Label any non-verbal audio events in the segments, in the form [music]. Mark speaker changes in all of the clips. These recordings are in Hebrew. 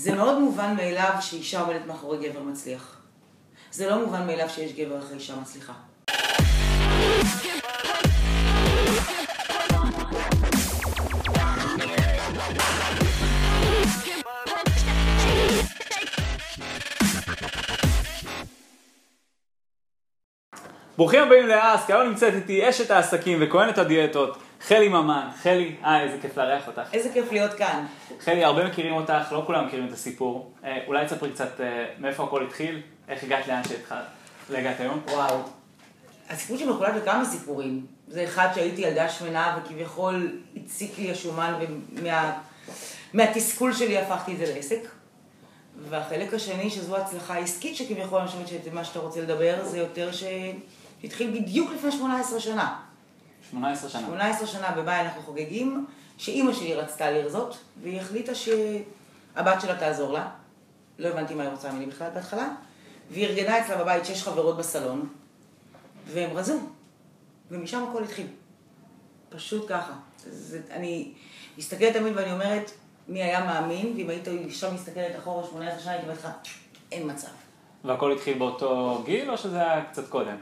Speaker 1: זה מאוד מובן מאליו שאישה עומדת מאחורי גבר מצליח. זה לא מובן מאליו שיש גבר אחרי אישה מצליחה.
Speaker 2: ברוכים הבאים לאסק, היום נמצאת איתי אשת העסקים וכהנת הדיאטות, חלי ממן. חלי, אה, איזה כיף לארח אותך.
Speaker 1: איזה כיף להיות כאן.
Speaker 2: חלי, הרבה מכירים אותך, לא כולם מכירים את הסיפור. אה, אולי תספרי קצת אה, מאיפה הכל התחיל, איך הגעת לאן להגעת היום?
Speaker 1: וואו. הסיפור שלי מחולק לכמה סיפורים. זה אחד שהייתי ילדה שמנה וכביכול הציק לי השומן ומה... מהתסכול שלי הפכתי את זה לעסק. והחלק השני, שזו הצלחה עסקית שכביכול, אני חושבת שזה מה שאתה רוצה לדבר, זה יותר שהתחיל בדיוק לפני 18 שנה.
Speaker 2: 18 שנה.
Speaker 1: 18 שנה במאי אנחנו חוגגים, שאימא שלי רצתה לרזות, והיא החליטה שהבת שלה תעזור לה. לא הבנתי מה היא רוצה ממני בכלל בהתחלה. והיא ארגנה אצלה בבית שש חברות בסלון, והם רזו. ומשם הכל התחיל. פשוט ככה. זה, אני מסתכלת תמיד ואני אומרת, מי היה מאמין, ואם היית עכשיו מסתכלת אחורה 18 שנה, הייתי אומרת לך, אין מצב.
Speaker 2: והכל התחיל באותו גיל, או שזה היה קצת קודם?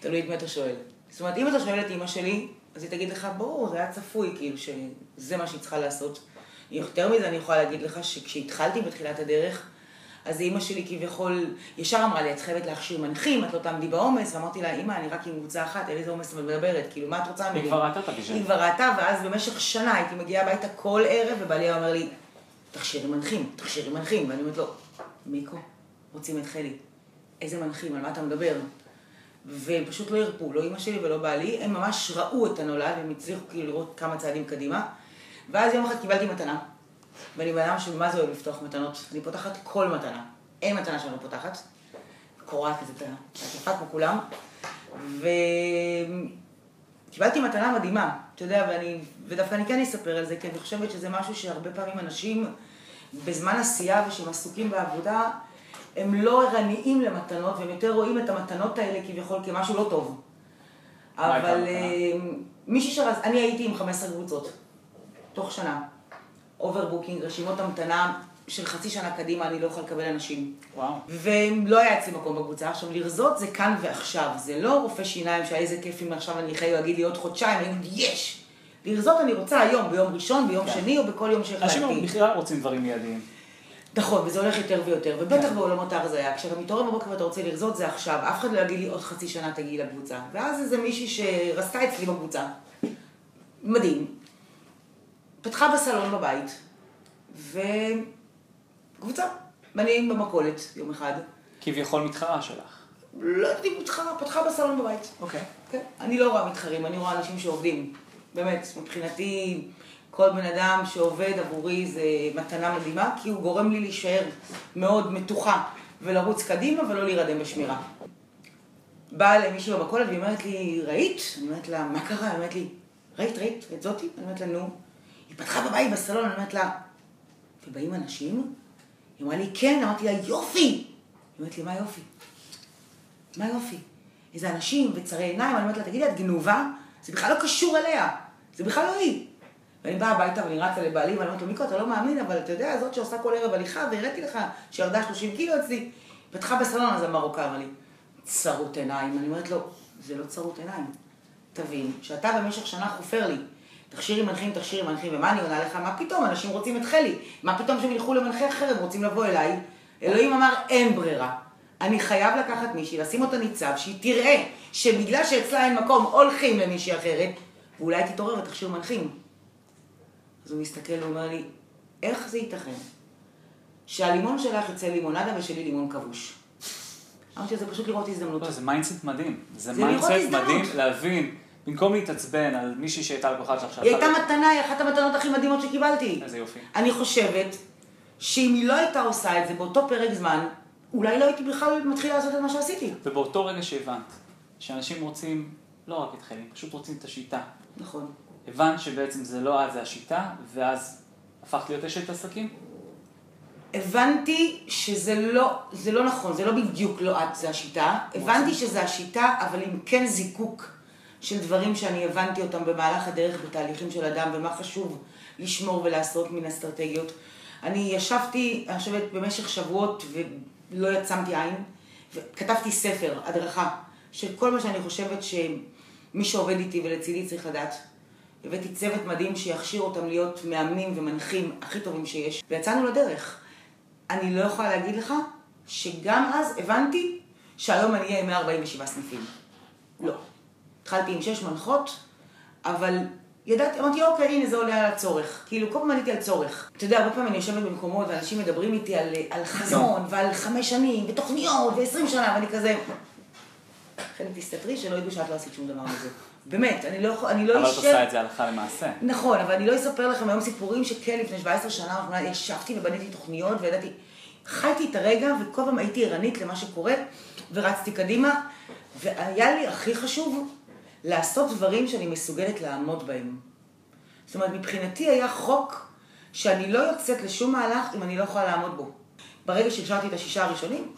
Speaker 1: תלוי את מי אתה שואל. זאת אומרת, אם אתה שואל את אימא שלי, אז היא תגיד לך, ברור, זה היה צפוי, כאילו, שזה מה שהיא צריכה לעשות. יותר מזה, אני יכולה להגיד לך שכשהתחלתי בתחילת הדרך, אז אימא שלי כביכול ישר אמרה לי, את חייבת להכשיר מנחים, את לא תעמדי בעומס, ואמרתי לה, אימא, אני רק עם קבוצה אחת, אין איזה עומס מדברת, כאילו, מה את רוצה ממני?
Speaker 2: היא כבר ראתה את הגישה.
Speaker 1: היא כבר ראתה, ואז במשך שנה הייתי מגיעה הביתה כל ערב, ובעלי היה אומר לי, תכשירי מנחים, תכשירי מנחים, ואני אומרת לו, מיקו, רוצים את חלי, איזה מנחים, על מה אתה מדבר? והם פשוט לא הרפו, לא אימא שלי ולא בעלי, הם ממש ראו את הנולד, הם הצליחו כאילו לראות כמה צעדים קדימה. ואז יום אחד קיבלתי מתנה, ואני בן אדם שמה זה אוהב לפתוח מתנות, אני פותחת כל מתנה, אין מתנה שאני לא פותחת, קורעת כזה את העטיפה כמו כולם, וקיבלתי מתנה מדהימה, אתה יודע, ואני, ודווקא אני כן אספר על זה, כי אני חושבת שזה משהו שהרבה פעמים אנשים בזמן עשייה ושהם עסוקים בעבודה, הם לא ערניים למתנות, והם יותר רואים את המתנות האלה כביכול כמשהו לא טוב. אבל אה, מישהי שרז, אני הייתי עם 15 קבוצות, תוך שנה. overbooking, רשימות המתנה של חצי שנה קדימה, אני לא יכולה לקבל אנשים.
Speaker 2: וואו.
Speaker 1: ולא היה אצלי מקום בקבוצה. עכשיו, לרזות זה כאן ועכשיו, זה לא רופא שיניים שהיה איזה כיף אם עכשיו אני חייב להגיד לי עוד חודשיים, אני אגיד, יש! לרזות אני רוצה היום, ביום ראשון, ביום
Speaker 2: כן.
Speaker 1: שני או בכל יום שהחלטתי.
Speaker 2: אנשים בכלל רוצים דברים מיידיים.
Speaker 1: נכון, וזה הולך יותר ויותר, ובטח
Speaker 2: כן.
Speaker 1: בעולמות ההרזיה. כשאתה מתעורר בבוקר ואתה רוצה לרזות, זה עכשיו. אף אחד לא יגיד לי עוד חצי שנה תגיעי לקבוצה. ואז איזה מישהי שרזתה אצלי בקבוצה. מדהים. פתחה בסלון בבית, וקבוצה. ואני במכולת יום אחד.
Speaker 2: כביכול מתחרה שלך.
Speaker 1: לא יודעת אם מתחרה, פתחה בסלון בבית.
Speaker 2: אוקיי.
Speaker 1: כן. אני לא רואה מתחרים, אני רואה אנשים שעובדים. באמת, מבחינתי, כל בן אדם שעובד עבורי זה מתנה מדהימה, כי הוא גורם לי להישאר מאוד מתוחה ולרוץ קדימה ולא להירדם בשמירה. באה אליי מישהי במכולת והיא אומרת לי, ראית? אני אומרת לה, מה קרה? היא אומרת לי, ראית, ראית? את זאתי? אני אומרת לה, נו. היא פתחה בבית בסלון, אני אומרת לה, ובאים אנשים? היא אמרה לי, כן, אמרתי לה, יופי! היא אומרת לי, מה יופי? מה יופי? איזה אנשים וצרי עיניים, אני אומרת לה, תגידי, את גנובה? זה בכלל לא קשור אליה, זה בכלל לא היא. ואני באה הביתה ואני רצה לבעלי ואני אומרת לו, מיקו, אתה לא מאמין, אבל אתה יודע, זאת שעושה כל ערב הליכה, והראיתי לך שירדה 30 קילו אצלי, פתחה בסלון, אז המרוקאי אמר לי, צרות עיניים. אני אומרת לו, זה לא צרות עיניים. תבין, שאתה במשך שנה חופר לי, תכשירי מנחים, תכשירי מנחים, ומה אני עונה לך? מה פתאום, אנשים רוצים את חלי. מה פתאום שהם ילכו למנחה אחר, הם רוצים לבוא אליי. אלוהים אמר, אין ברירה. אני חייב לקחת מישהי, לשים אותה ניצב, שהיא תראה שבגלל שאצלה אין מקום, הולכים למישהי אחרת, ואולי תתעורר ותכשיר מנחים. אז הוא מסתכל ואומר לי, איך זה ייתכן שהלימון שלך יצא לימונדה ושלי לימון כבוש? אמרתי, זה פשוט לראות הזדמנות.
Speaker 2: לא, זה mindset מדהים. זה
Speaker 1: mindset.
Speaker 2: מדהים להבין, במקום להתעצבן על מישהי שהייתה לקוחה שלך.
Speaker 1: היא הייתה מתנה, היא אחת המתנות הכי מדהימות שקיבלתי.
Speaker 2: איזה יופי.
Speaker 1: אני חושבת שאם היא לא הייתה עושה את זה באותו פרק זמן, אולי לא הייתי בכלל מתחילה לעשות את מה שעשיתי.
Speaker 2: ובאותו רגע שהבנת שאנשים רוצים לא רק את חיילים, פשוט רוצים את השיטה.
Speaker 1: נכון.
Speaker 2: הבנת שבעצם זה לא את, זה השיטה, ואז הפכת להיות אשת עסקים?
Speaker 1: הבנתי שזה לא, זה לא נכון, זה לא בדיוק לא את, זה השיטה. הבנתי שזה השיטה, אבל עם כן זיקוק של דברים שאני הבנתי אותם במהלך הדרך בתהליכים של אדם, ומה חשוב לשמור ולעשות מן אסטרטגיות. אני ישבתי, אני חושבת, במשך שבועות ולא יצמתי עין, וכתבתי ספר, הדרכה, של כל מה שאני חושבת שמי שעובד איתי ולצידי צריך לדעת. הבאתי צוות מדהים שיכשיר אותם להיות מאמנים ומנחים הכי טובים שיש, ויצאנו לדרך. אני לא יכולה להגיד לך שגם אז הבנתי שהיום אני אהיה עם 147 סניפים. לא. התחלתי עם 6 מנחות, אבל ידעתי, אמרתי, אוקיי, הנה זה עולה על הצורך. כאילו, כל פעם עליתי על צורך. אתה יודע, הרבה פעמים אני יושבת במקומות ואנשים מדברים איתי על, על חזון ועל חמש שנים ותוכניות ועשרים שנה, ואני כזה... לכן תסתתרי, שלא ידעו שאת לא עשית שום דבר מזה. באמת, אני לא אני לא
Speaker 2: אבל את עושה את זה הלכה למעשה.
Speaker 1: נכון, אבל אני לא אספר לכם היום סיפורים שכן, לפני 17 שנה, ישבתי ובניתי תוכניות וידעתי, חייתי את הרגע וכל פעם הייתי ערנית למה שקורה ורצתי קדימה, והיה לי הכי חשוב לעשות דברים שאני מסוגלת לעמוד בהם. זאת אומרת, מבחינתי היה חוק שאני לא יוצאת לשום מהלך אם אני לא יכולה לעמוד בו. ברגע שהשארתי את השישה הראשונים,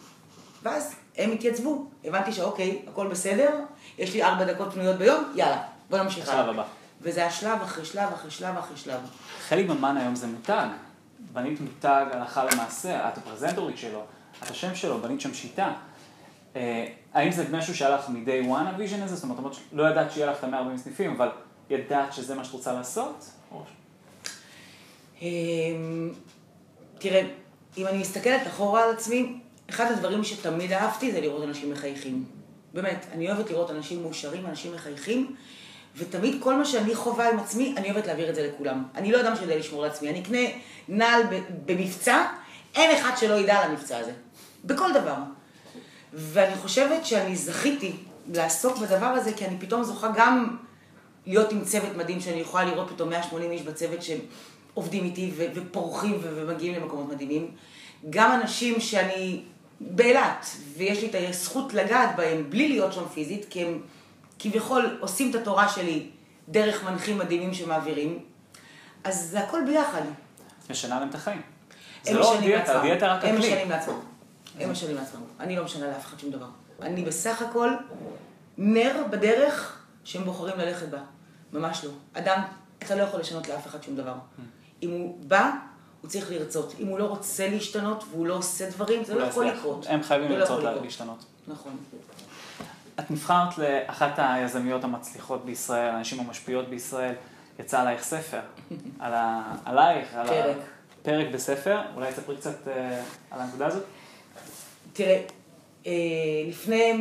Speaker 1: ואז הם התייצבו. הבנתי שאוקיי, הכל בסדר, יש לי ארבע דקות פנויות ביום, יאללה, בוא נמשיך
Speaker 2: השלב הבא.
Speaker 1: וזה השלב אחרי שלב אחרי שלב אחרי שלב.
Speaker 2: חלי ממן היום זה מותג. בנית מותג הלכה למעשה, את הפרזנטורית שלו, את השם שלו, בנית שם שיטה. אה, האם זה משהו שהיה לך מ-day one ה vision הזה? זאת אומרת, לא ידעת שיהיה לך את ה-140 סניפים, אבל ידעת שזה מה שאת רוצה לעשות?
Speaker 1: אמ, תראה, אם אני מסתכלת אחורה על עצמי, אחד הדברים שתמיד אהבתי זה לראות אנשים מחייכים. באמת, אני אוהבת לראות אנשים מאושרים, אנשים מחייכים, ותמיד כל מה שאני חווה עם עצמי, אני אוהבת להעביר את זה לכולם. אני לא אדם שיודע לשמור לעצמי. אני אקנה נעל במבצע, אין אחד שלא ידע על המבצע הזה. בכל דבר. ואני חושבת שאני זכיתי לעסוק בדבר הזה, כי אני פתאום זוכה גם להיות עם צוות מדהים, שאני יכולה לראות פתאום 180 איש בצוות שעובדים איתי ופורחים ומגיעים למקומות מדהימים. גם אנשים שאני באילת, ויש לי את הזכות לגעת בהם בלי להיות שם פיזית, כי הם כביכול עושים את התורה שלי דרך מנחים מדהימים שמעבירים, אז זה הכל ביחד.
Speaker 2: משנה להם את החיים. זה לא דיאטה, דיאטה רק
Speaker 1: הכלי. הם משנים לעצמם. הם משנים לעצמם. אני לא משנה לאף אחד שום דבר. אני בסך הכל נר בדרך שהם בוחרים ללכת בה. ממש לא. אדם, אתה לא יכול לשנות לאף אחד שום דבר. אם הוא בא, הוא צריך לרצות. אם הוא לא רוצה להשתנות והוא לא עושה דברים, זה לא, יכול לקרות.
Speaker 2: הם חייבים לא לרצות להשתנות.
Speaker 1: נכון.
Speaker 2: את נבחרת לאחת היזמיות המצליחות בישראל, הנשים המשפיעות בישראל. יצא עלייך ספר, [laughs] על ה... עלייך, על
Speaker 1: פרק.
Speaker 2: הפרק בספר. אולי תספרי קצת אה, על הנקודה הזאת?
Speaker 1: תראה, אה, לפני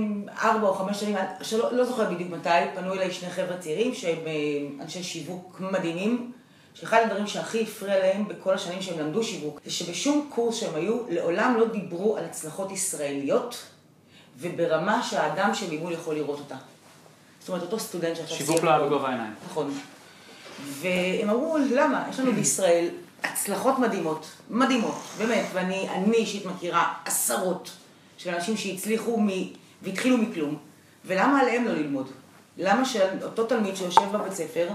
Speaker 1: ארבע או חמש שנים, שלא, לא זוכרת בדיוק מתי, פנו אליי שני חבר'ה צעירים שהם אה, אנשי שיווק מדהימים, שאחד הדברים שהכי הפריע להם בכל השנים שהם למדו שיווק, זה שבשום קורס שהם היו, לעולם לא דיברו על הצלחות ישראליות, וברמה שהאדם שממול יכול לראות אותה. זאת אומרת, אותו סטודנט שעכשיו
Speaker 2: סיים... שיווק לא בגובה העיניים.
Speaker 1: נכון. והם אמרו, למה? יש לנו בישראל הצלחות מדהימות, מדהימות, באמת, ואני אישית מכירה עשרות של אנשים שהצליחו מ... והתחילו מכלום, ולמה עליהם לא ללמוד? למה שאותו תלמיד שיושב בבית ספר,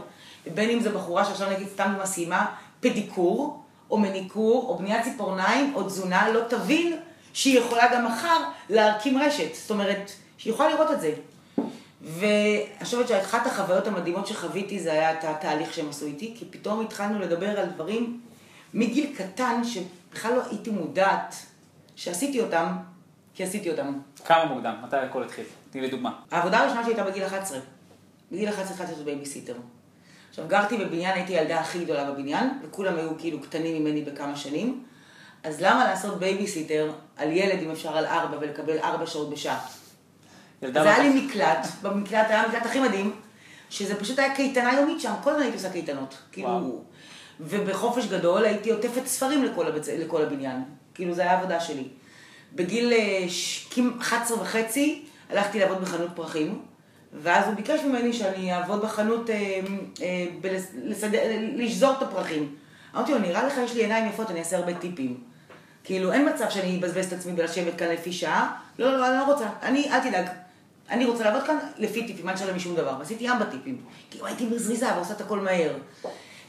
Speaker 1: בין אם זו בחורה שעכשיו נגיד סתם סיימה פדיקור, או מניקור, או בניית ציפורניים, או תזונה, לא תבין שהיא יכולה גם מחר להקים רשת. זאת אומרת, שהיא יכולה לראות את זה. ואני חושבת שאחת החוויות המדהימות שחוויתי זה היה את התהליך שהם עשו איתי, כי פתאום התחלנו לדבר על דברים מגיל קטן, שבכלל לא הייתי מודעת שעשיתי אותם, כי עשיתי אותם.
Speaker 2: כמה מוקדם? מתי הכל התחיל? תני לי דוגמה.
Speaker 1: העבודה הראשונה שלי הייתה בגיל 11. בגיל 11 התחלתי לעשות בייביסיטר. עכשיו, גרתי בבניין, הייתי הילדה הכי גדולה בבניין, וכולם היו כאילו קטנים ממני בכמה שנים. אז למה לעשות בייביסיטר על ילד, אם אפשר, על ארבע, ולקבל ארבע שעות בשעה? אז היה לי מקלט, במקלט היה המקלט הכי מדהים, שזה פשוט היה קייטנה יומית שם, כל הזמן הייתי עושה קייטנות. כאילו, ובחופש גדול הייתי עוטפת ספרים לכל, הבצ... לכל הבניין. כאילו, זו הייתה העבודה שלי. בגיל 11 אה, וחצי הלכתי לעבוד בחנות פרחים, ואז הוא ביקש ממני שאני אעבוד בחנות, אה, אה, בלסד... לשזור את הפרחים. אמרתי לו, נראה לך יש לי עיניים יפות, אני אעשה הרבה טיפים. כאילו, אין מצב שאני אבזבז את עצמי ולשבת כאן לפי שעה. לא, לא, לא, אני לא רוצה. אני, אל תדאג. אני רוצה לעבוד כאן לפי טיפים, אל תשלם לי שום דבר. ועשיתי ים בטיפים. כאילו, הייתי בזריזה ועושה את הכל מהר.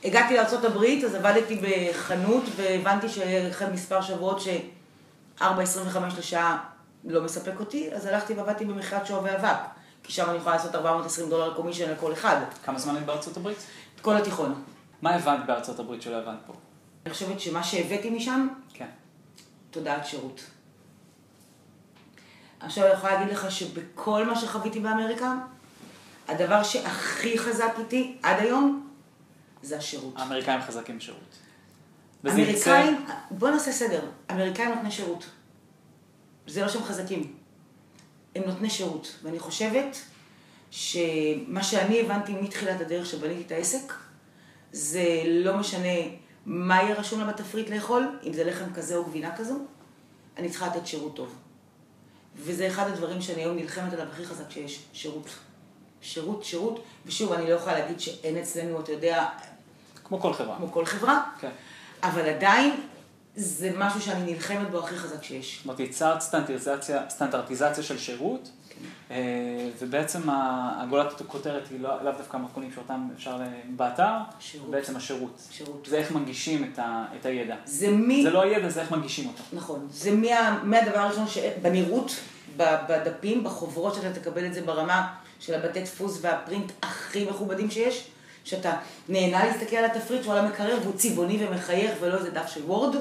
Speaker 1: הגעתי לארה"ב, אז עבדתי בחנות, והבנתי שאחרי מספר שבועות ש-4.25 לשעה לא מספק אותי, אז הלכתי ועבדתי במכירת שואבי אבק. כי שם אני יכולה לעשות 420 דולר קומישן לכל אחד.
Speaker 2: כמה זמן היית בארצות הברית?
Speaker 1: את כל התיכון.
Speaker 2: מה הבנת בארצות הברית שלא הבנת פה?
Speaker 1: אני חושבת שמה שהבאתי משם,
Speaker 2: כן.
Speaker 1: תודעת שירות. עכשיו אני יכולה להגיד לך שבכל מה שחוויתי באמריקה, הדבר שהכי חזק איתי עד היום, זה השירות.
Speaker 2: האמריקאים חזקים בשירות. וזה
Speaker 1: אמריקאים,
Speaker 2: יצא-
Speaker 1: בוא נעשה סדר, אמריקאים נותני שירות. זה לא שהם חזקים, הם נותני שירות. ואני חושבת שמה שאני הבנתי מתחילת הדרך שבניתי את העסק, זה לא משנה מה יהיה רשום לה בתפריט לאכול, אם זה לחם כזה או גבינה כזו, אני צריכה לתת שירות טוב. וזה אחד הדברים שאני היום נלחמת עליו הכי חזק שיש, שירות. שירות, שירות, ושוב, אני לא יכולה להגיד שאין אצלנו, אתה יודע,
Speaker 2: כמו כל חברה.
Speaker 1: כמו כל חברה,
Speaker 2: כן.
Speaker 1: אבל עדיין זה משהו שאני נלחמת בו הכי חזק שיש.
Speaker 2: זאת אומרת, יצרת סטנדרטיזציה, סטנדרטיזציה של שירות,
Speaker 1: כן.
Speaker 2: אה, ובעצם הגולת הכותרת היא לא- לאו דווקא המתכונים שאותם אפשר באתר,
Speaker 1: שירות.
Speaker 2: בעצם השירות.
Speaker 1: שירות.
Speaker 2: זה איך מנגישים את, ה, את הידע.
Speaker 1: זה מי...
Speaker 2: זה לא הידע, זה איך מנגישים אותו.
Speaker 1: נכון. זה מה, מהדבר הראשון, ש... בנראות, ב- בדפים, בחוברות שאתה תקבל את זה ברמה של הבתי דפוס והפרינט הכי מכובדים שיש, שאתה נהנה להסתכל על התפריט שהוא על המקרר והוא צבעוני ומחייך ולא איזה דף של וורד,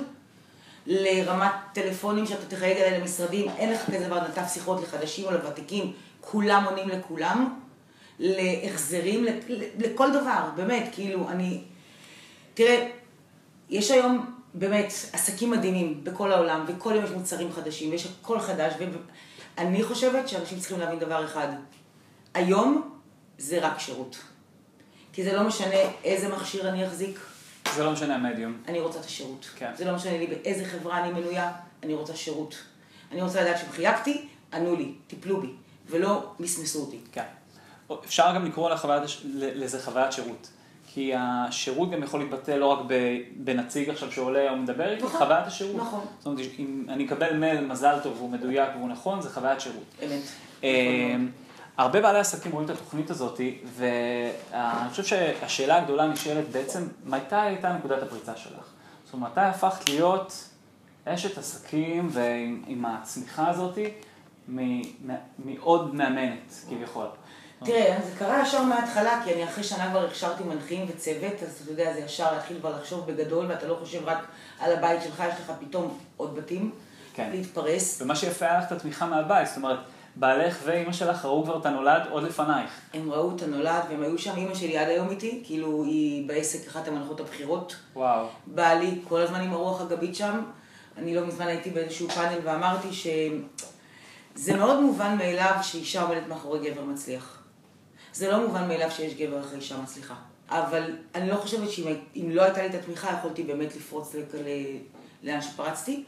Speaker 1: לרמת טלפונים שאתה תחייג אליי למשרדים, אין לך כזה דבר נתב שיחות לחדשים או לוותיקים, כולם עונים לכולם, להחזרים, לכל דבר, באמת, כאילו, אני... תראה, יש היום באמת עסקים מדהימים בכל העולם, וכל יום יש מוצרים חדשים, ויש הכל חדש, ואני חושבת שאנשים צריכים להבין דבר אחד, היום זה רק שירות. כי זה לא משנה איזה מכשיר אני אחזיק,
Speaker 2: זה לא משנה המדיום.
Speaker 1: אני רוצה את השירות.
Speaker 2: כן.
Speaker 1: זה לא משנה לי באיזה חברה אני מנויה, אני רוצה שירות. אני רוצה לדעת שאם חייגתי, ענו לי, טיפלו בי, ולא מסמסו אותי.
Speaker 2: כן. אפשר גם לקרוא לחוויית, לזה חוויית שירות. כי השירות גם יכול להתבטא לא רק בנציג עכשיו שעולה או מדבר איתי,
Speaker 1: נכון,
Speaker 2: חוויית השירות.
Speaker 1: נכון.
Speaker 2: זאת אומרת, אם אני אקבל מייל מזל טוב והוא מדויק והוא נכון, זה חוויית שירות.
Speaker 1: אמת. נכון.
Speaker 2: הרבה בעלי עסקים רואים את התוכנית הזאת, ואני חושב שהשאלה הגדולה נשאלת בעצם, מתי הייתה נקודת הפריצה שלך? זאת אומרת, מתי הפכת להיות אשת עסקים ועם עם הצמיחה הזאת מעוד מאמנת, כביכול?
Speaker 1: תראה, זה קרה ישר מההתחלה, כי אני אחרי שנה כבר הכשרתי מנחים וצוות, אז אתה יודע, זה ישר להתחיל כבר לחשוב בגדול, ואתה לא חושב רק על הבית שלך, יש לך פתאום עוד בתים,
Speaker 2: כן.
Speaker 1: להתפרס.
Speaker 2: ומה שיפה היה לך את התמיכה מהבית, זאת אומרת, בעלך ואימא שלך ראו כבר את הנולד עוד לפנייך.
Speaker 1: הם ראו את הנולד, והם היו שם, אימא שלי עד היום איתי, כאילו היא בעסק אחת המנחות הבכירות.
Speaker 2: וואו.
Speaker 1: בעלי כל הזמן עם הרוח הגבית שם. אני לא מזמן הייתי באיזשהו פאנל ואמרתי שזה מאוד מובן מאליו שאישה עומדת מאחורי גבר מצליח. זה לא מובן מאליו שיש גבר אחרי אישה מצליחה. אבל אני לא חושבת שאם אם לא הייתה לי את התמיכה, יכולתי באמת לפרוץ לאן שפרצתי.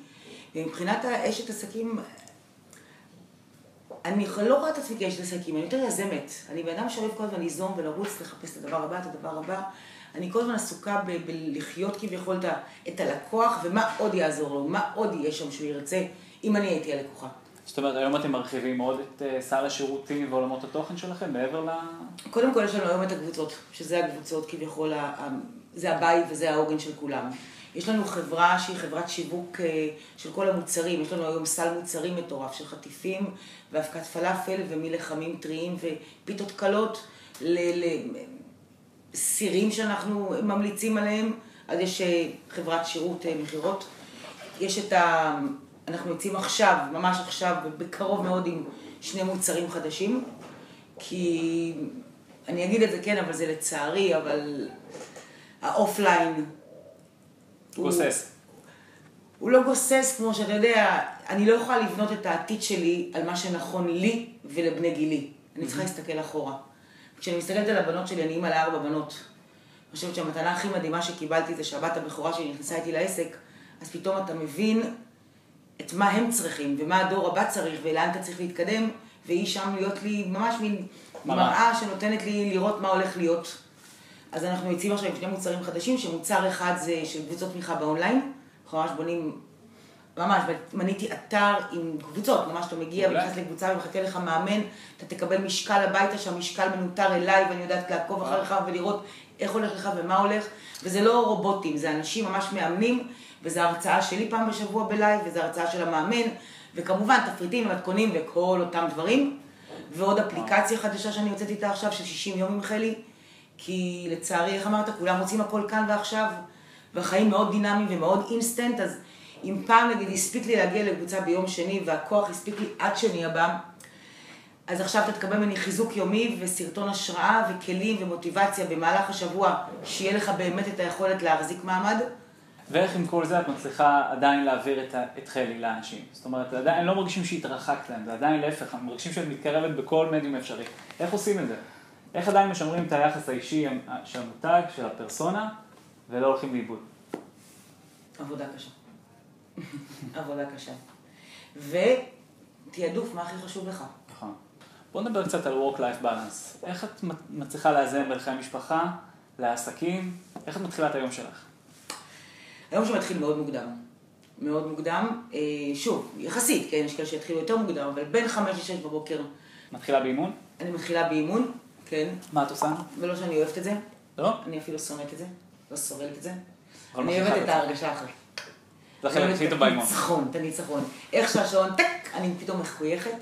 Speaker 1: ומבחינת האשת עסקים, אני לא רואה את עצמי כאשת עסקים, אני יותר יזמת. אני בן אדם שאוהב כל הזמן ליזום ולרוץ, לחפש את הדבר הבא, את הדבר הבא. אני כל הזמן עסוקה ב- בלחיות כביכול את ה- את הלקוח, ומה עוד יעזור לו, מה עוד יהיה שם שהוא ירצה, אם אני הייתי הלקוחה.
Speaker 2: זאת אומרת, היום אתם מרחיבים מאוד את אה, סל השירותים ועולמות התוכן שלכם, מעבר ל...
Speaker 1: קודם כל יש לנו היום את הקבוצות, שזה הקבוצות כביכול, ה- ה- זה הבית וזה העוגן של כולם. יש לנו חברה שהיא חברת שיווק אה, של כל המוצרים, יש לנו היום סל מוצרים מטורף של חטיפים ואבקת פלאפל ומלחמים טריים ופיתות קלות לסירים שאנחנו ממליצים עליהם, אז יש אה, חברת שירות אה, מכירות. יש את ה... אנחנו יוצאים עכשיו, ממש עכשיו, בקרוב מאוד עם שני מוצרים חדשים, כי אני אגיד את זה כן, אבל זה לצערי, אבל ה offline...
Speaker 2: גוסס.
Speaker 1: הוא לא גוסס, כמו שאתה יודע, אני לא יכולה לבנות את העתיד שלי על מה שנכון לי ולבני גילי. אני צריכה להסתכל אחורה. כשאני מסתכלת על הבנות שלי, אני אימא לארבע בנות. אני חושבת שהמתנה הכי מדהימה שקיבלתי זה שהבת הבכורה שלי נכנסה איתי לעסק, אז פתאום אתה מבין את מה הם צריכים, ומה הדור הבא צריך, ולאן אתה צריך להתקדם, והיא שם להיות לי ממש מין.
Speaker 2: מראה
Speaker 1: שנותנת לי לראות מה הולך להיות. אז אנחנו יוצאים עכשיו עם שני מוצרים חדשים, שמוצר אחד זה של קבוצות תמיכה באונליין, אנחנו ממש בונים, ממש, בניתי אתר עם קבוצות, ממש אתה מגיע. ונכנס לקבוצה ומחכה לך מאמן, אתה תקבל משקל הביתה, שהמשקל מנוטר אליי ואני יודעת לעקוב אחריך ולראות איך הולך לך ומה הולך, וזה לא רובוטים, זה אנשים ממש מאמנים, וזו הרצאה שלי פעם בשבוע ב live, וזו הרצאה של המאמן, וכמובן תפריטים ומתכונים וכל אותם דברים, ועוד אפליקציה חדשה שאני יוצאת איתה עכשיו של 60 יום עם חלי, כי לצערי, איך אמרת, כולם רוצים הכל כאן ועכשיו, והחיים מאוד דינמיים ומאוד אינסטנט, אז אם פעם נגיד הספיק לי להגיע לקבוצה ביום שני והכוח הספיק לי עד שני הבא, אז עכשיו אתה תקבל ממני חיזוק יומי וסרטון השראה וכלים ומוטיבציה במהלך השבוע, שיהיה לך באמת את היכולת להחזיק מעמד.
Speaker 2: ואיך עם כל זה את מצליחה עדיין להעביר את, את חלי לאנשים? זאת אומרת, עדיין לא מרגישים שהתרחקת להם, זה עדיין להפך, הם מרגישים שאת מתקרבת בכל מדיום אפשרי. איך עושים את זה? איך עדיין משמרים את היחס האישי של המותג, של הפרסונה, ולא הולכים לאיבוד?
Speaker 1: עבודה קשה. [laughs] עבודה קשה. ותעדוף, מה הכי חשוב לך?
Speaker 2: נכון. בוא נדבר קצת על Work-Life Balance. איך את מצליחה לאזן בין חיי משפחה, לעסקים? איך את מתחילה את היום שלך?
Speaker 1: היום שמתחיל מאוד מוקדם. מאוד מוקדם. אה, שוב, יחסית, כן, יש כאלה שיתחילו יותר מוקדם, אבל בין חמש לשש בבוקר.
Speaker 2: מתחילה באימון?
Speaker 1: אני מתחילה באימון, כן.
Speaker 2: מה את עושה?
Speaker 1: ולא שאני אוהבת את זה.
Speaker 2: לא?
Speaker 1: אני אפילו שונאת את זה. לא סורלת את זה. אני אוהבת את ההרגשה אחרי.
Speaker 2: זה החלק הכי טוב באימון.
Speaker 1: ניצחון, את הניצחון. איך שהשעון, טק, אני פתאום מחויכת.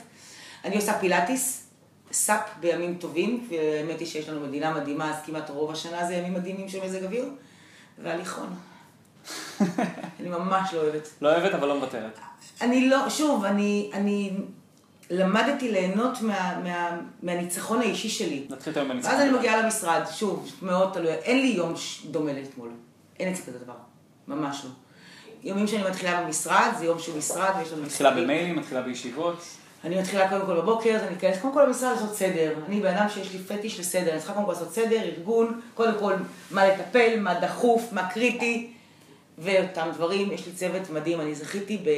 Speaker 1: אני עושה פילאטיס, סאפ בימים טובים, והאמת היא שיש לנו מדינה מדהימה, אז כמעט רוב השנה זה ימים מדהימים של מזג אוויר, והליכון. [laughs] אני ממש לא אוהבת.
Speaker 2: לא אוהבת, אבל לא מוותרת.
Speaker 1: אני לא, שוב, אני, אני למדתי ליהנות מה, מה, מהניצחון האישי שלי.
Speaker 2: נתחיל את היום בניצחון.
Speaker 1: ואז אני מגיעה למשרד, שוב, מאוד תלוי, אין לי יום דומה לאתמול. אין אצלי כזה דבר. ממש לא. יומים שאני מתחילה במשרד, זה יום שהוא משרד ויש לנו
Speaker 2: מתחילה במיילים, מתחילה בישיבות.
Speaker 1: אני מתחילה קודם כל בבוקר, אני אכנס קודם כל למשרד לעשות סדר. אני בן אדם שיש לי פטיש לסדר, אני צריכה קודם כל לעשות סדר, ארגון, קודם כל מה לטפל, מה דחוף, מה קריטי, ואותם דברים. יש לי צוות מדהים, אני זכיתי ב...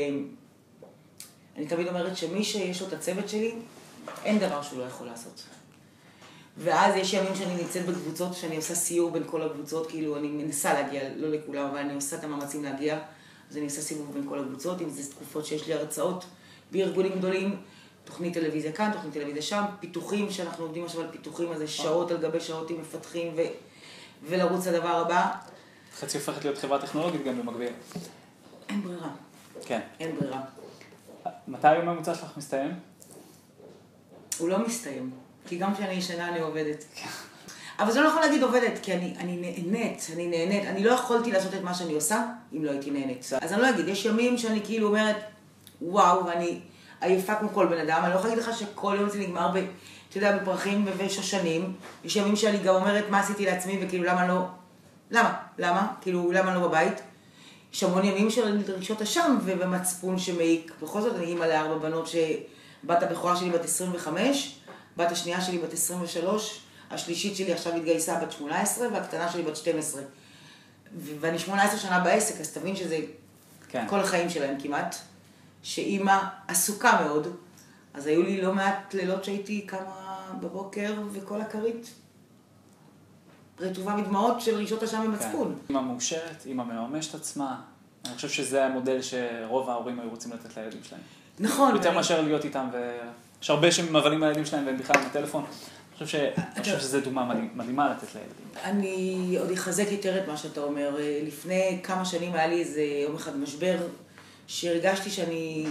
Speaker 1: אני תמיד אומרת שמי שיש לו את הצוות שלי, אין דבר שהוא לא יכול לעשות. ואז יש ימים שאני נמצאת בקבוצות, שאני עושה סיור בין כל הקבוצות, כאילו אני מנסה להגיע, לא לכולם, אבל אני עושה את המאמצים להגיע. אז אני עושה סיבוב בין כל הקבוצות, אם זה תקופות שיש לי הרצאות בארגונים גדולים, תוכנית טלוויזיה כאן, תוכנית טלוויזיה שם, פיתוחים, שאנחנו עובדים עכשיו על פיתוחים, אז זה שעות על גבי שעות עם מפתחים ו... ולרוץ לדבר הבא.
Speaker 2: חצי הופכת להיות חברה טכנולוגית גם במקביל.
Speaker 1: אין ברירה.
Speaker 2: כן.
Speaker 1: אין ברירה.
Speaker 2: מתי היום הממוצע שלך מסתיים?
Speaker 1: הוא לא מסתיים, כי גם כשאני ישנה אני עובדת. אבל זה לא יכול להגיד עובדת, כי אני, אני נהנית, אני נהנית. אני לא יכולתי לעשות את מה שאני עושה אם לא הייתי נהנית. אז אני לא אגיד, יש ימים שאני כאילו אומרת, וואו, ואני עייפה כמו כל בן אדם, אני לא יכולה להגיד לך שכל יום זה נגמר ב... אתה יודע, בפרחים ובשושנים. יש ימים שאני גם אומרת מה עשיתי לעצמי וכאילו למה לא... למה? למה? כאילו, למה לא בבית? יש המון ימים של דרישות אשם ובמצפון שמעיק. בכל זאת, אני אימא לארבע בנות שבת הבכורה שלי בת 25, בת השנייה שלי בת 23, השלישית שלי עכשיו התגייסה בת 18 והקטנה שלי בת 12. ואני 18 שנה בעסק, אז תבין שזה כן. כל החיים שלהם כמעט. שאימא עסוקה מאוד, אז היו לי לא מעט לילות שהייתי קמה בבוקר וכל הכרית רטובה מדמעות של רישות אשם ומצפון.
Speaker 2: כן. אימא מאושרת, אימא מממשת עצמה. אני חושב שזה המודל שרוב ההורים היו רוצים לתת לילדים שלהם.
Speaker 1: נכון.
Speaker 2: יותר מאשר להיות איתם, ויש הרבה שמבלים לילדים שלהם והם בכלל בטלפון. אני חושב שזו דוגמה מדהימה לתת לילדים.
Speaker 1: אני עוד אחזק יותר את מה שאתה אומר. לפני כמה שנים היה לי איזה יום אחד משבר, שהרגשתי שאני,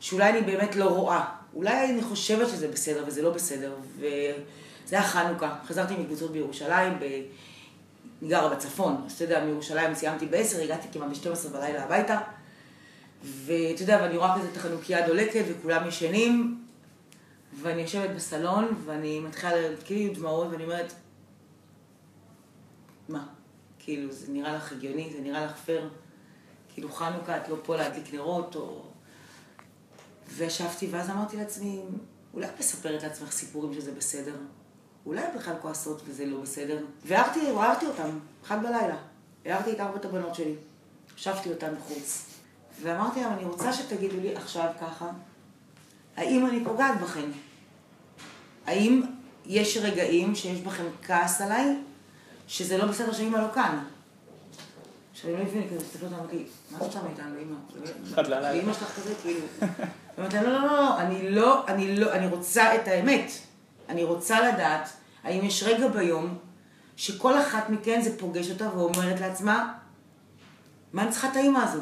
Speaker 1: שאולי אני באמת לא רואה. אולי אני חושבת שזה בסדר וזה לא בסדר. וזה היה חנוכה. חזרתי מקבוצות בירושלים. אני גרה בצפון, אז אתה יודע, מירושלים סיימתי ב-10, הגעתי כמעט ב-12 בלילה הביתה. ואתה יודע, ואני רואה כזה את החנוכיה דולקת וכולם ישנים, ואני יושבת בסלון, ואני מתחילה כאילו דמעות, ואני אומרת, מה? כאילו, זה נראה לך הגיוני? זה נראה לך פייר? כאילו, חנוכה, את לא פה להדליק נרות, או... וישבתי, ואז אמרתי לעצמי, אולי את מספרת לעצמך סיפורים שזה בסדר? אולי את בכלל כועסות וזה לא בסדר? והערתי, הערתי אותם, אחד בלילה. הערתי את ארבעת הבנות שלי. הושבתי אותן בחוץ. ואמרתי להם, אני רוצה שתגידו לי עכשיו ככה, האם אני פוגעת בכם? האם יש רגעים שיש בכם כעס עליי, שזה לא בסדר שאימא לא כאן? שאני לא מבין, כזה מסתכלות אמרתי, מה את שמה איתנו, אימא? [laughs] ואימא שלך כזה, כאילו. אמרתי, לא, לא, לא, אני לא, אני לא, אני רוצה את האמת. אני רוצה לדעת האם יש רגע ביום שכל אחת מכן זה פוגש אותה ואומרת לעצמה, מה אני צריכה את האימא הזו?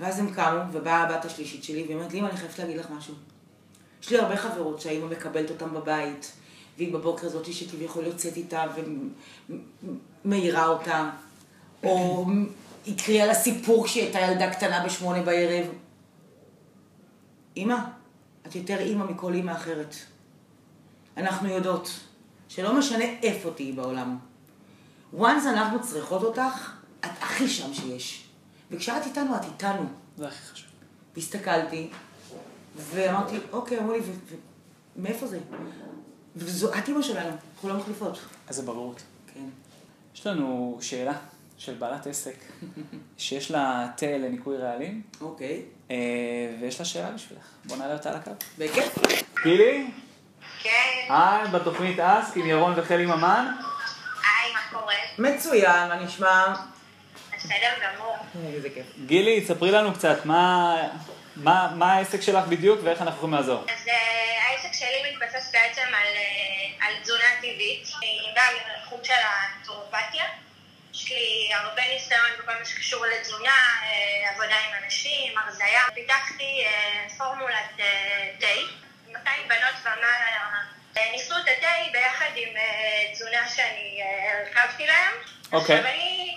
Speaker 1: ואז הם קמו, ובאה הבת השלישית שלי, והיא אומרת לי, אמא, אני חייבת להגיד לך משהו. יש לי הרבה חברות שהאימא מקבלת אותן בבית, והיא בבוקר זאתי שכביכול יוצאת איתה ומאירה אותה, או היא קריאה לה סיפור כשהיא הייתה ילדה קטנה בשמונה בערב. אמא, את יותר אימא מכל אימא אחרת. אנחנו יודעות שלא משנה איפה תהיי בעולם. once אנחנו צריכות אותך, את הכי שם שיש. וכשאת איתנו, את איתנו.
Speaker 2: זה הכי חשוב.
Speaker 1: והסתכלתי, ואמרתי, אוקיי, אמרו לי, מאיפה זה? וזו את אימא שלנו, אנחנו לא מחליפות.
Speaker 2: איזה בררות.
Speaker 1: כן.
Speaker 2: יש לנו שאלה של בעלת עסק, [laughs] שיש לה תה לניקוי רעלים,
Speaker 1: אוקיי.
Speaker 2: אה, ויש לה שאלה בשבילך. בוא נעלה אותה על הקו.
Speaker 1: בכיף.
Speaker 2: גילי?
Speaker 3: כן,
Speaker 2: היי, בתוכנית אסק עם ירון וחלי ממן.
Speaker 3: היי, מה קורה?
Speaker 1: מצוין, מה נשמע?
Speaker 3: בסדר גמור.
Speaker 1: איזה כיף.
Speaker 2: גילי, ספרי לנו קצת, מה, מה, מה העסק שלך בדיוק ואיך אנחנו יכולים לעזור.
Speaker 3: אז אה, העסק שלי מתבסס בעצם על, אה, על תזונה טבעית. אני באה מהתחום של הנטורופתיה. יש לי הרבה ניסיון בכל מה שקשור לתזונה, אה, עבודה עם אנשים, הרזייה. פיתחתי אה, פורמולת אה, תה. 200 בנות ומעלה אה, ניסו את התה ביחד עם אה, תזונה שאני אה, הרכבתי להם.
Speaker 2: אוקיי.
Speaker 3: עכשיו אני,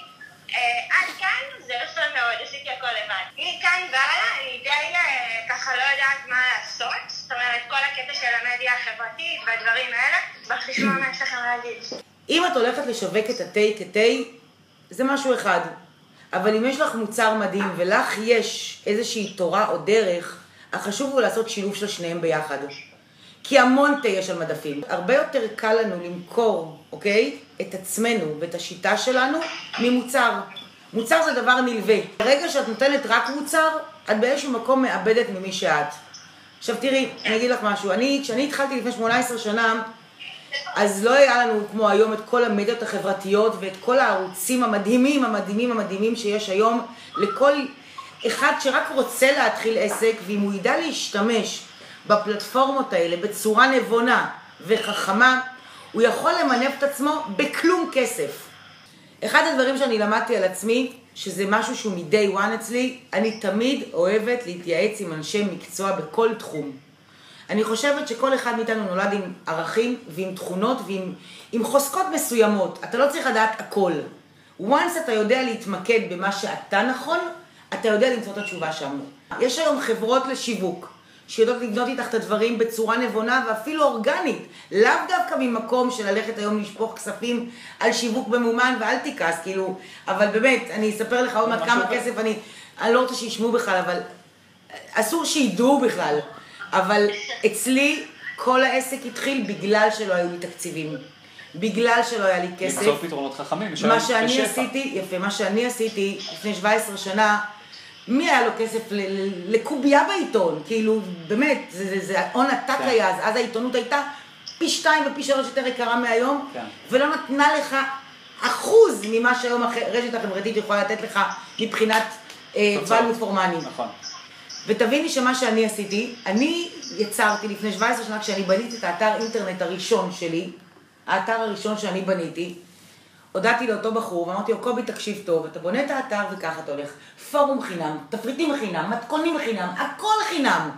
Speaker 3: עד כאן זה יפה מאוד, עשיתי הכל לבד. מכאן והלאה אני די ככה לא יודעת מה לעשות. זאת אומרת, כל הקטע של המדיה החברתית והדברים האלה. אשמח לשמוע מה יש לכם להגיד.
Speaker 1: אם את הולכת לשווק את התה כתה, זה משהו אחד. אבל אם יש לך מוצר מדהים ולך יש איזושהי תורה או דרך, החשוב הוא לעשות שילוב של שניהם ביחד. כי המון תה יש על מדפים. הרבה יותר קל לנו למכור, אוקיי? את עצמנו ואת השיטה שלנו ממוצר. מוצר זה דבר נלווה. ברגע שאת נותנת רק מוצר, את באיזשהו מקום מאבדת ממי שאת. עכשיו תראי, אני אגיד לך משהו. אני, כשאני התחלתי לפני 18 שנה, אז לא היה לנו כמו היום את כל המדיות החברתיות ואת כל הערוצים המדהימים, המדהימים, המדהימים שיש היום לכל אחד שרק רוצה להתחיל עסק, ואם הוא ידע להשתמש בפלטפורמות האלה בצורה נבונה וחכמה, הוא יכול למנף את עצמו בכלום כסף. אחד הדברים שאני למדתי על עצמי, שזה משהו שהוא מ-day one אצלי, אני תמיד אוהבת להתייעץ עם אנשי מקצוע בכל תחום. אני חושבת שכל אחד מאיתנו נולד עם ערכים ועם תכונות ועם עם חוזקות מסוימות. אתה לא צריך לדעת הכל. once אתה יודע להתמקד במה שאתה נכון, אתה יודע למצוא את התשובה שם. יש היום חברות לשיווק שיודעות לבנות איתך את הדברים בצורה נבונה ואפילו אורגנית. לאו דווקא ממקום של ללכת היום לשפוך כספים על שיווק ממומן ואל תכעס, כאילו, אבל באמת, אני אספר לך עוד מעט כמה
Speaker 2: אחר.
Speaker 1: כסף אני, אני לא רוצה שישמעו בכלל, אבל אסור שידעו בכלל. אבל אצלי כל העסק התחיל בגלל שלא היו לי תקציבים. בגלל שלא היה לי כסף.
Speaker 2: למצוא פתרונות חכמים,
Speaker 1: מה שאני
Speaker 2: בשפע.
Speaker 1: עשיתי, יפה, מה שאני עשיתי לפני 17 שנה, מי היה לו כסף לקובייה בעיתון? כאילו, באמת, זה, זה, זה הון עתק
Speaker 2: כן.
Speaker 1: היה, אז, אז העיתונות הייתה פי שתיים ופי שלוש יותר יקרה מהיום,
Speaker 2: כן.
Speaker 1: ולא נתנה לך אחוז ממה שהיום הרשת החברתית יכולה לתת לך מבחינת אה, value for money.
Speaker 2: נכון.
Speaker 1: ותביני שמה שאני עשיתי, אני יצרתי לפני 17 שנה, כשאני בניתי את האתר אינטרנט הראשון שלי, האתר הראשון שאני בניתי, הודעתי לאותו בחור ואמרתי לו, קובי, תקשיב טוב, אתה בונה את האתר וככה אתה הולך. פורום חינם, תפריטים חינם, מתכונים חינם, הכל חינם.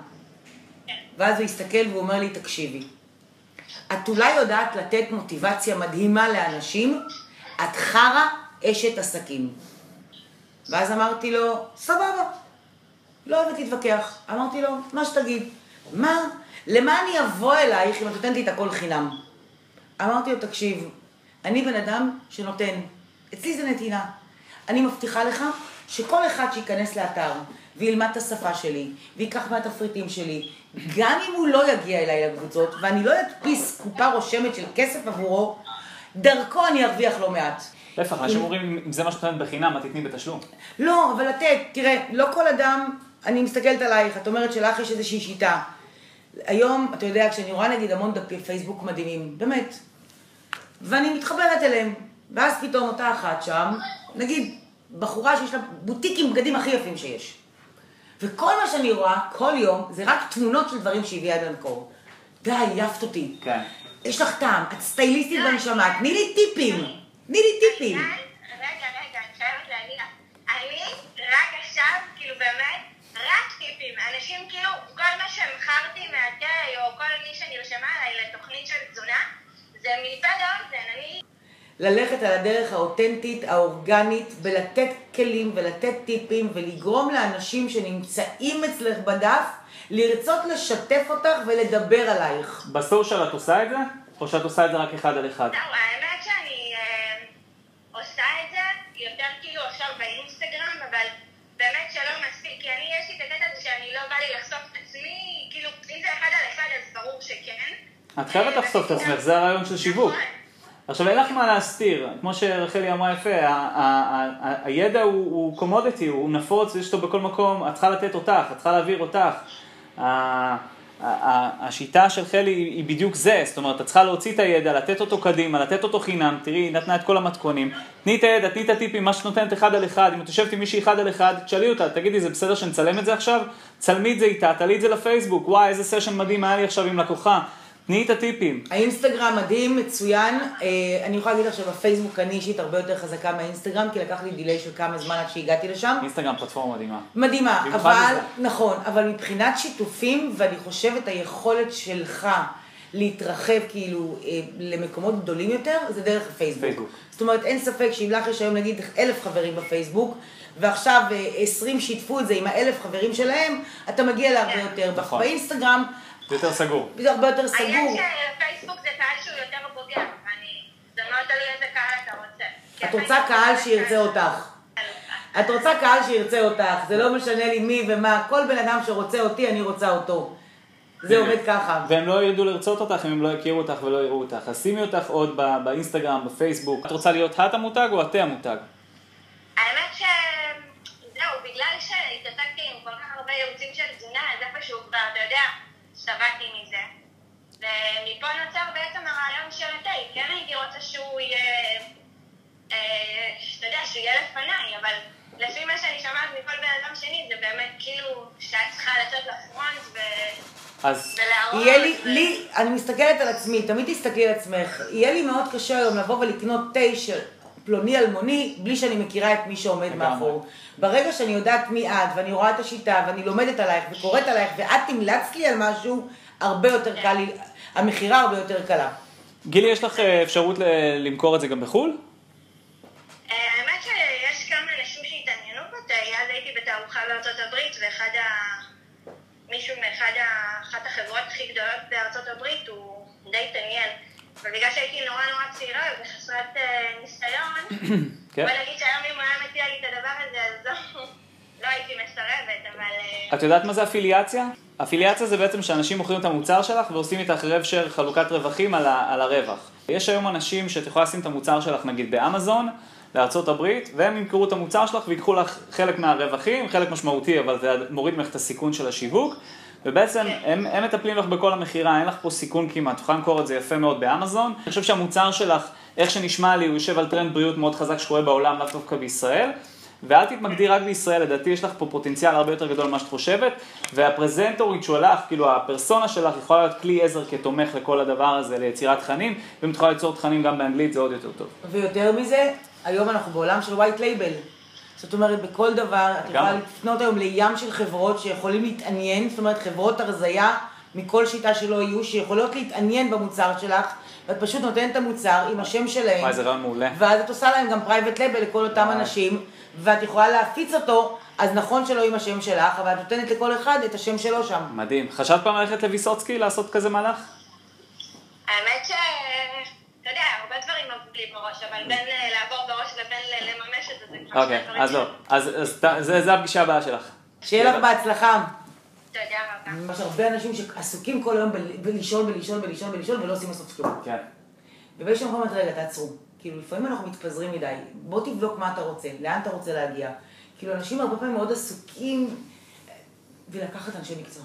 Speaker 1: ואז הוא הסתכל והוא אומר לי, תקשיבי, את אולי יודעת לתת מוטיבציה מדהימה לאנשים, את חרא אשת עסקים. ואז אמרתי לו, סבבה, לא אוהבת להתווכח. אמרתי לו, מה שתגיד. מה? למה אני אבוא אלייך אם את נותנת לי את הכל חינם? אמרתי לו, תקשיב, אני בן אדם שנותן. אצלי זה נתינה. אני מבטיחה לך שכל אחד שייכנס לאתר וילמד את השפה שלי, וייקח מהתפריטים שלי, גם אם הוא לא יגיע אליי לקבוצות, ואני לא אדפיס קופה רושמת של כסף עבורו, דרכו אני ארוויח לא מעט.
Speaker 2: להפך, אנשים אומרים, אם זה מה שאת נותנת בחינם, את תתני בתשלום.
Speaker 1: לא, אבל לתת, תראה, לא כל אדם, אני מסתכלת עלייך, את אומרת שלך יש איזושהי שיטה. היום, אתה יודע, כשאני רואה נגיד המון דפי פייסבוק מדהימים, באמת, ואני מתחברת אליהם, ואז פתאום אותה אחת שם, נגיד, בחורה שיש לה בוטיק עם בגדים הכי יפים שיש. וכל מה שאני רואה, כל יום, זה רק תמונות של דברים שהיא הביאה עד למקור. די, עייפת אותי.
Speaker 2: כן.
Speaker 1: יש לך טעם, את סטייליסטית בנשמה, תני לי טיפים. תני לי טיפים.
Speaker 3: רגע, רגע, אני חייבת להגיד לך. אני רק עכשיו, כאילו באמת, רק טיפים. אנשים כאילו, כל מה שמכרתי מהתה, או כל מי שנרשמה אליי לתוכנית של תזונה, זה מפה לאוזן, אני...
Speaker 1: ללכת על הדרך האותנטית, האורגנית, ולתת כלים ולתת טיפים, ולגרום לאנשים שנמצאים אצלך בדף, לרצות לשתף אותך ולדבר עלייך.
Speaker 2: בסושיאל את עושה את זה? או שאת עושה את זה רק אחד על אחד?
Speaker 3: זהו, האמת שאני אה, עושה את זה יותר כאילו עכשיו באינסטגרם, אבל באמת שלא מספיק, כי אני, יש לי את הקטע הזה שאני לא בא לי לחשוף את עצמי, כאילו, אם זה אחד על אחד אז ברור שכן.
Speaker 2: את חייבת
Speaker 3: אה,
Speaker 2: לחשוף את עצמך, זה הרעיון של שיווק.
Speaker 3: נכון.
Speaker 2: עכשיו אין לך מה להסתיר, כמו שרחלי אמרה יפה, הידע הוא- קומודיטי, הוא נפוץ, יש אותו בכל מקום, את צריכה לתת אותך, את צריכה להעביר אותך. השיטה של חלי היא בדיוק זה, זאת אומרת, את צריכה להוציא את הידע, לתת אותו קדימה, לתת אותו חינם, תראי, היא נתנה את כל המתכונים, תני את הידע, תני את הטיפים, מה שאת נותנת אחד על אחד, אם את יושבת עם מישהי אחד על אחד, תשאלי אותה, תגידי, זה בסדר שנצלם את זה עכשיו? צלמי את זה איתה, תעלי את זה לפייסבוק, וואי, איזה סשן מדהים היה לי עכשיו עם לקוחה, תני את הטיפים.
Speaker 1: האינסטגרם מדהים, מצוין. אה, אני יכולה להגיד לך שבפייסבוק אני אישית הרבה יותר חזקה מהאינסטגרם, כי לקח לי דיליי של כמה זמן עד שהגעתי לשם.
Speaker 2: אינסטגרם פלטפורמה מדהימה.
Speaker 1: מדהימה, אבל. נכון, אבל מבחינת שיתופים, ואני חושבת היכולת שלך להתרחב כאילו אה, למקומות גדולים יותר, זה דרך הפייסבוק.
Speaker 2: פייסבוק.
Speaker 1: זאת אומרת, אין ספק שאם לך יש היום נגיד אלף חברים בפייסבוק, ועכשיו אה, עשרים שיתפו את זה עם האלף חברים שלהם, אתה מגיע להרבה יותר.
Speaker 2: נכון.
Speaker 1: באינסטגרם
Speaker 2: זה יותר סגור.
Speaker 1: זה הרבה יותר סגור.
Speaker 3: העניין שפייסבוק זה קהל שהוא יותר בוגר, ואני... זה מאוד תלוי איזה קהל אתה רוצה.
Speaker 1: את רוצה קהל שירצה אותך. את רוצה קהל שירצה אותך, זה לא משנה לי מי ומה, כל בן אדם שרוצה אותי, אני רוצה אותו. זה עובד ככה.
Speaker 2: והם לא ידעו לרצות אותך אם הם לא יכירו אותך ולא יראו אותך. אז שימי אותך עוד באינסטגרם, בפייסבוק. את רוצה להיות את המותג או התה המותג?
Speaker 3: האמת ש... זהו, בגלל שהתעסקתי עם כל כך הרבה ייעוצים של תזונה, אז איפשהו כבר, אתה יודע, שבעתי מזה. ומפה נוצר בעצם הרעיון של התה. כן הייתי רוצה שהוא יהיה, אה, אתה יודע, שהוא יהיה לפניי, אבל לפי מה שאני שומעת מכל בן אדם שני, זה באמת כאילו שאת צריכה לצאת לפרונט ו...
Speaker 2: אז.
Speaker 1: יהיה לי,
Speaker 3: ו-
Speaker 1: לי, אני מסתכלת על עצמי, תמיד תסתכלי על עצמך, יהיה לי מאוד קשה היום לבוא ולקנות תה של פלוני אלמוני, בלי שאני מכירה את מי שעומד. מאחור. ברגע שאני יודעת מי את, ואני רואה את השיטה, ואני לומדת עלייך, וקוראת עלייך, ואת המלצת לי על משהו, הרבה יותר קל לי, המכירה הרבה יותר קלה.
Speaker 2: גילי, יש לך אה, אפשרות ל- למכור את זה גם בחו"ל?
Speaker 3: אה, האמת שיש כמה אנשים שהתעניינו בתה, אז הייתי בתערוכה בארצות הברית, ואחד ה... מישהו מאחד ה... אחת החברות הכי גדולות בארצות הברית, הוא די התעניין. ובגלל שהייתי נורא נורא צעירה וחסרת אה, ניסיון, [coughs]
Speaker 2: כן.
Speaker 3: בוא נגיד שהיום אם הוא היה מציע לי את הדבר הזה, אז לא, לא הייתי מסרבת, אבל... אה,
Speaker 2: את יודעת מה זה אפיליאציה? אפיליאציה זה בעצם שאנשים מוכרים את המוצר שלך ועושים איתך רב של חלוקת רווחים על, ה- על הרווח. יש היום אנשים שאת יכולה לשים את המוצר שלך נגיד באמזון, לארצות הברית, והם ימכרו את המוצר שלך ויקחו לך חלק מהרווחים, חלק משמעותי, אבל זה מוריד ממך את הסיכון של השיווק. ובעצם הם, הם מטפלים לך בכל המכירה, אין לך פה סיכון כמעט, את יכולה למכור את זה יפה מאוד באמזון. אני חושב שהמוצר שלך, איך שנשמע לי, הוא יושב על טרנד בריאות מאוד חזק שקורה בעולם, לאו דווקא בישראל. ואל תתמקדי רק בישראל, לדעתי יש לך פה פוטנציאל הרבה יותר גדול ממה שאת חושבת, והפרזנטורית שלך, כאילו הפרסונה שלך יכולה להיות כלי עזר כתומך לכל הדבר הזה, ליצירת תכנים, ואם את יכולה ליצור תכנים גם באנגלית זה עוד יותר טוב.
Speaker 1: ויותר מזה, היום אנחנו בעולם של white label. זאת אומרת, בכל דבר, את יכולה. לפנות היום לים של חברות שיכולים להתעניין, זאת אומרת, חברות הרזייה מכל שיטה שלא יהיו, שיכולות להתעניין במוצר שלך, ואת פשוט נותנת את המוצר עם השם שלהם.
Speaker 2: וואי, זה רעיון מעולה.
Speaker 1: ואז את עושה להם גם private label לכל אותם
Speaker 2: וואי.
Speaker 1: אנשים, ואת יכולה להפיץ אותו, אז נכון שלא עם השם שלך, אבל את נותנת לכל אחד את השם שלו שם.
Speaker 2: מדהים. חשבת פעם ללכת לוויסוצקי לעשות כזה מהלך?
Speaker 3: האמת ש... לי בראש, אבל בין אה, לעבור בראש לבין ל- לממש את זה, זה כבר
Speaker 2: אוקיי, אז לא. אז זה זה הפגישה הבאה שלך.
Speaker 1: שיהיה לך בהצלחה.
Speaker 3: תודה רבה.
Speaker 1: יש הרבה אנשים שעסוקים כל היום בל- בלישון, בלישון, בלישון, בלישון, ולא עושים בסוף כלום.
Speaker 2: כן.
Speaker 1: ובאיזשהו מקום אומרת, רגע, תעצרו. כאילו, לפעמים אנחנו מתפזרים מדי. בוא תבדוק מה אתה רוצה, לאן אתה רוצה להגיע. כאילו, אנשים הרבה פעמים מאוד עסוקים ולקחת אנשי מקצוע.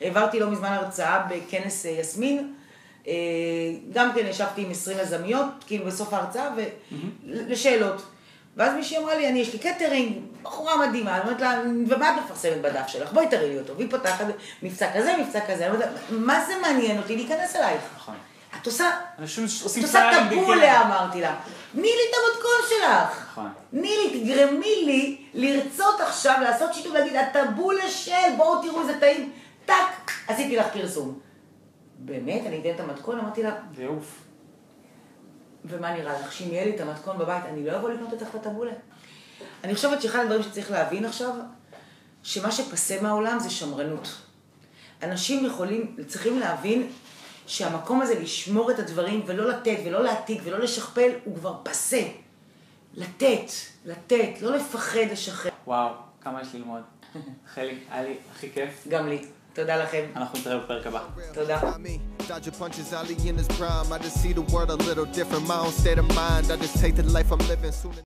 Speaker 1: העברתי לא מזמן הרצאה בכנס אה, יסמין. אה, גם כן ישבתי עם 20 יזמיות, כאילו בסוף ההרצאה, ולשאלות. ואז מישהי אמרה לי, אני, יש לי קטרינג, בחורה מדהימה, אני אומרת לה, ומה את מפרסמת בדף שלך? בואי תראי לי אותו. והיא פותחת, מבצע כזה, מבצע כזה. אני אומרת לה, מה זה מעניין אותי להיכנס אלייך?
Speaker 2: נכון.
Speaker 1: את עושה את עושה טבולה,
Speaker 2: דיקים.
Speaker 1: אמרתי לה. תני לי את המתכון שלך.
Speaker 2: נכון.
Speaker 1: תני לי, תגרמי לי לרצות עכשיו לעשות שיתוף, להגיד, הטבולה של, בואו תראו איזה טעים. טאק, עשיתי לך פרסום. באמת, אני אתן את המתכון? אמרתי לה,
Speaker 2: זה יעוף.
Speaker 1: ומה נראה לך, שאם יהיה לי את המתכון בבית, אני לא אבוא לקנות אותך בטבולה? אני חושבת שאחד הדברים שצריך להבין עכשיו, שמה שפסה מהעולם זה שמרנות. אנשים יכולים, צריכים להבין שהמקום הזה לשמור את הדברים ולא לתת ולא להעתיק ולא לשכפל, הוא כבר פסה. לתת, לתת, לא לפחד לשחרר.
Speaker 2: וואו, כמה יש ללמוד. [laughs] חלי, היה לי הכי כיף.
Speaker 1: גם לי. תודה לכם.
Speaker 2: אנחנו נתראה בפרק הבא.
Speaker 1: תודה.
Speaker 4: Dodging punches, Ali in his prime. I just see the world a little different. My own state of mind. I just take the life I'm living soon.